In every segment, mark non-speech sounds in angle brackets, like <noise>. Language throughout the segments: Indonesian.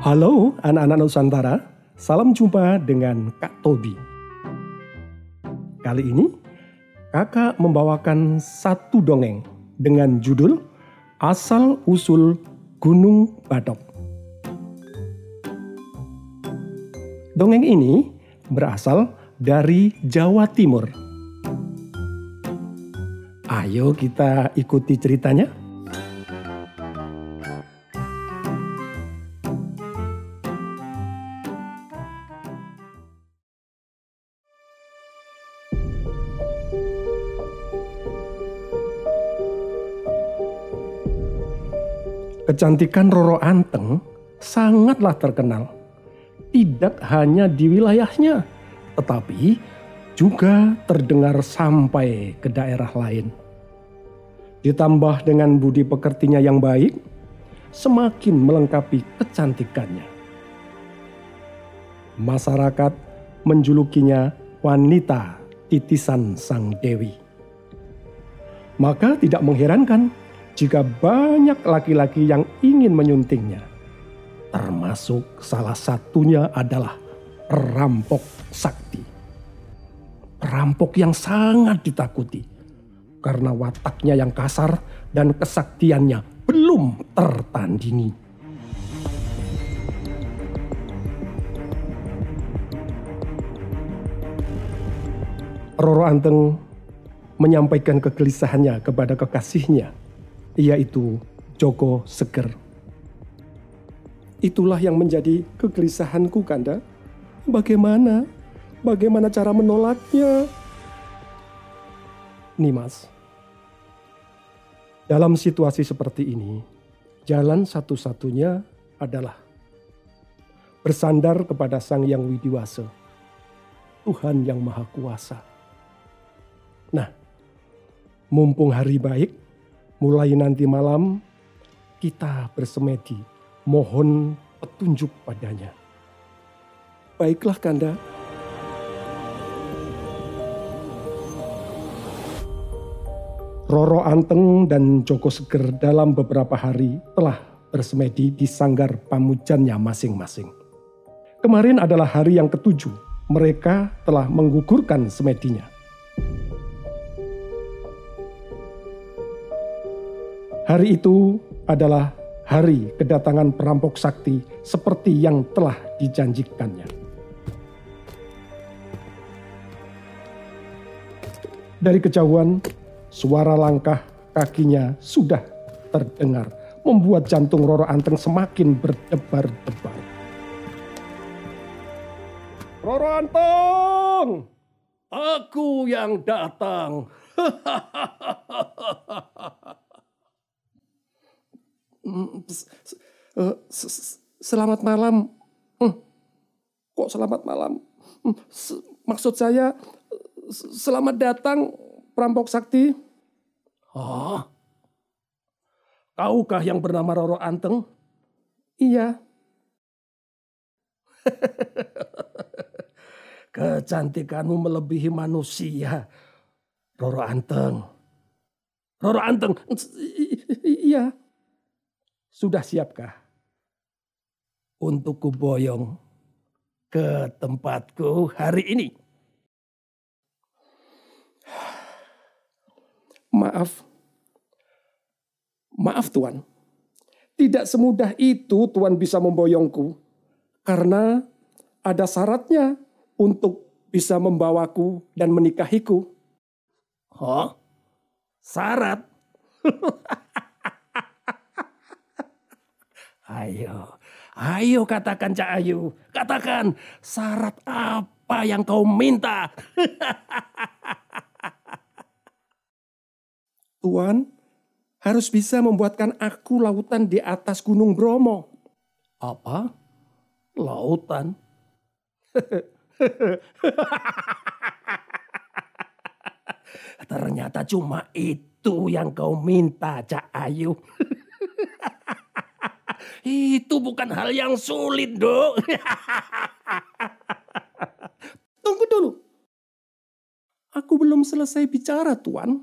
Halo anak-anak Nusantara, salam jumpa dengan Kak Tobi. Kali ini kakak membawakan satu dongeng dengan judul Asal Usul Gunung Batok. Dongeng ini berasal dari Jawa Timur. Ayo kita ikuti ceritanya. Kecantikan Roro Anteng sangatlah terkenal. Tidak hanya di wilayahnya, tetapi juga terdengar sampai ke daerah lain. Ditambah dengan budi pekertinya yang baik, semakin melengkapi kecantikannya. Masyarakat menjulukinya wanita titisan sang dewi. Maka tidak mengherankan jika banyak laki-laki yang ingin menyuntingnya. Termasuk salah satunya adalah perampok sakti. Perampok yang sangat ditakuti karena wataknya yang kasar dan kesaktiannya belum tertandingi. Roro Anteng menyampaikan kegelisahannya kepada kekasihnya yaitu Joko Seger. Itulah yang menjadi kegelisahanku Kanda. Bagaimana? Bagaimana cara menolaknya? Nimas, dalam situasi seperti ini, jalan satu-satunya adalah bersandar kepada Sang Yang Widiwasa, Tuhan yang Maha Kuasa. Nah, mumpung hari baik, mulai nanti malam kita bersemedi mohon petunjuk padanya. Baiklah Kanda. Roro Anteng dan Joko Seger dalam beberapa hari telah bersemedi di sanggar pamujannya masing-masing. Kemarin adalah hari yang ketujuh mereka telah menggugurkan semedinya. Hari itu adalah hari kedatangan perampok sakti seperti yang telah dijanjikannya. Dari kejauhan, suara langkah kakinya sudah terdengar, membuat jantung Roro Anteng semakin berdebar-debar. Roro Anteng, aku yang datang. <laughs> Mm, eh, selamat malam. Hmm, kok selamat malam? Hmm, maksud saya selamat datang perampok sakti. Oh, kaukah yang bernama Roro Anteng? Iya. <laughs> Kecantikanmu melebihi manusia, Roro Anteng. Roro Anteng, iya. Sudah siapkah untuk kuboyong ke tempatku hari ini? Maaf. Maaf Tuan. Tidak semudah itu Tuan bisa memboyongku. Karena ada syaratnya untuk bisa membawaku dan menikahiku. Oh, syarat? <laughs> Ayo, ayo katakan Cak Ayu, katakan syarat apa yang kau minta. <laughs> Tuan, harus bisa membuatkan aku lautan di atas Gunung Bromo. Apa? Lautan? <laughs> Ternyata cuma itu yang kau minta, Cak Ayu. <laughs> Itu bukan hal yang sulit, dok. <laughs> Tunggu dulu. Aku belum selesai bicara, Tuan.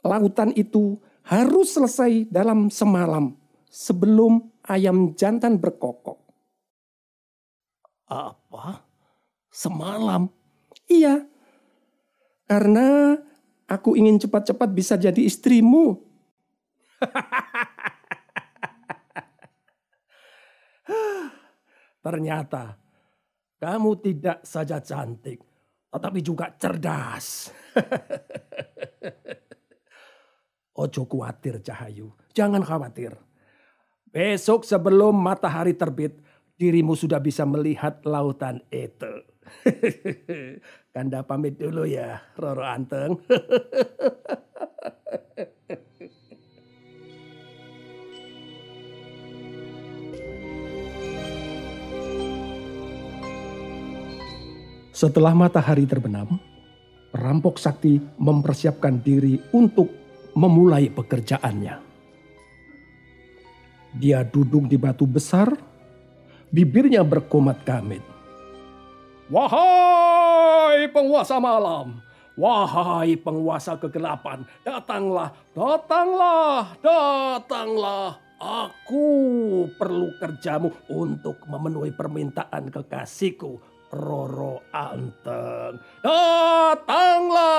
Lautan itu harus selesai dalam semalam sebelum ayam jantan berkokok. Apa? Semalam? Iya, karena aku ingin cepat-cepat bisa jadi istrimu. <laughs> Ternyata kamu tidak saja cantik, tetapi juga cerdas. <laughs> Ojo khawatir Cahayu, jangan khawatir. Besok sebelum matahari terbit, dirimu sudah bisa melihat lautan itu. <laughs> Kanda pamit dulu ya, Roro Anteng. <laughs> Setelah matahari terbenam, perampok sakti mempersiapkan diri untuk memulai pekerjaannya. Dia duduk di batu besar, bibirnya berkomat kamit. Wahai penguasa malam, wahai penguasa kegelapan, datanglah, datanglah, datanglah. Aku perlu kerjamu untuk memenuhi permintaan kekasihku, Roro Anteng. Datanglah!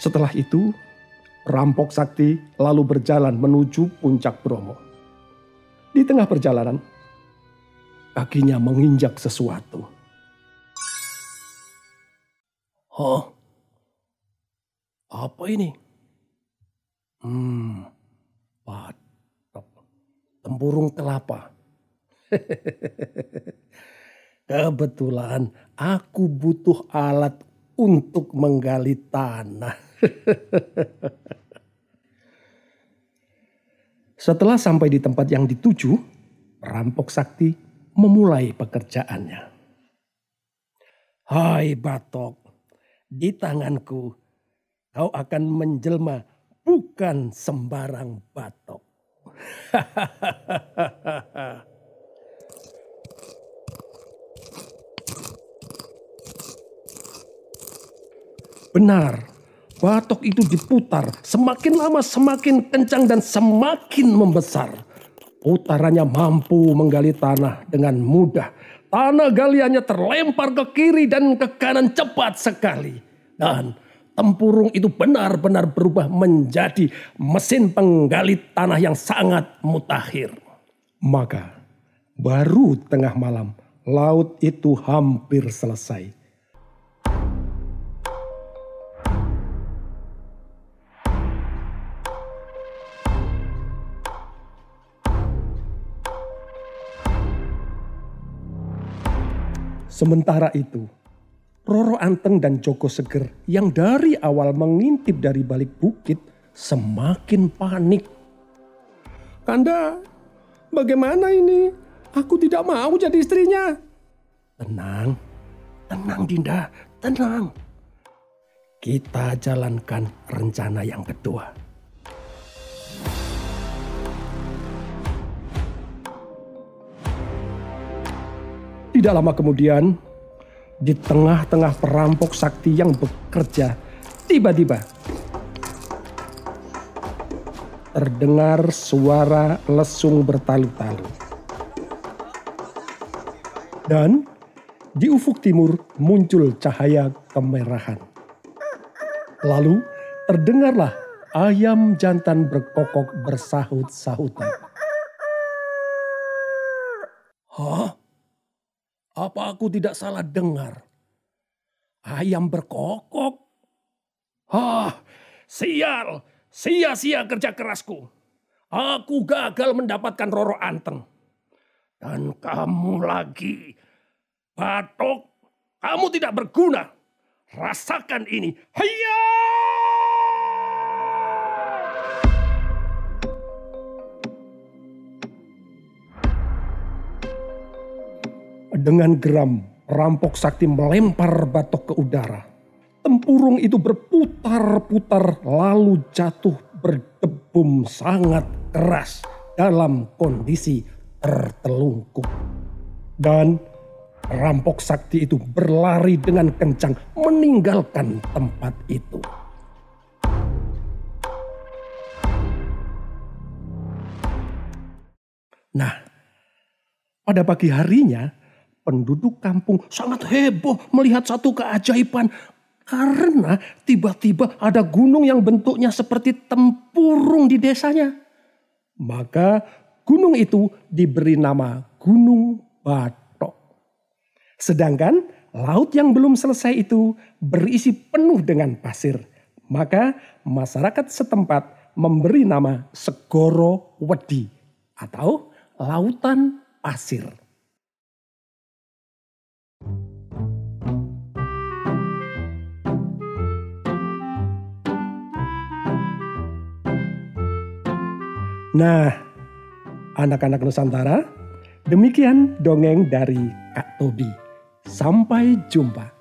Setelah itu, rampok sakti lalu berjalan menuju puncak Bromo. Di tengah perjalanan, kakinya menginjak sesuatu. Hah? Apa ini? Hmm, patok. Tempurung kelapa. <laughs> Kebetulan aku butuh alat untuk menggali tanah. <laughs> Setelah sampai di tempat yang dituju, perampok sakti memulai pekerjaannya. Hai Batok, di tanganku kau akan menjelma bukan sembarang batok. <laughs> Benar, Batok itu diputar semakin lama semakin kencang dan semakin membesar. Putarannya mampu menggali tanah dengan mudah. Tanah galiannya terlempar ke kiri dan ke kanan cepat sekali. Dan tempurung itu benar-benar berubah menjadi mesin penggali tanah yang sangat mutakhir. Maka baru tengah malam laut itu hampir selesai Sementara itu, Roro Anteng dan Joko Seger yang dari awal mengintip dari balik bukit semakin panik. Kanda, bagaimana ini? Aku tidak mau jadi istrinya. Tenang, tenang Dinda, tenang. Kita jalankan rencana yang kedua. Tidak lama kemudian, di tengah-tengah perampok sakti yang bekerja, tiba-tiba terdengar suara lesung bertalu-talu. Dan di ufuk timur muncul cahaya kemerahan. Lalu terdengarlah ayam jantan berkokok bersahut-sahutan. Hah? Apa aku tidak salah dengar? Ayam berkokok. Hah, sial, sia-sia kerja kerasku. Aku gagal mendapatkan Roro Anteng. Dan kamu lagi, Batok, kamu tidak berguna. Rasakan ini. Hiya! Dengan geram, rampok sakti melempar batok ke udara. Tempurung itu berputar-putar lalu jatuh berdebum sangat keras dalam kondisi tertelungkup. Dan Rampok sakti itu berlari dengan kencang meninggalkan tempat itu. Nah, pada pagi harinya penduduk kampung sangat heboh melihat satu keajaiban karena tiba-tiba ada gunung yang bentuknya seperti tempurung di desanya. Maka gunung itu diberi nama Gunung Batok. Sedangkan laut yang belum selesai itu berisi penuh dengan pasir. Maka masyarakat setempat memberi nama Segoro Wedi atau lautan pasir. Nah, anak-anak Nusantara, demikian dongeng dari Kak Tobi. Sampai jumpa.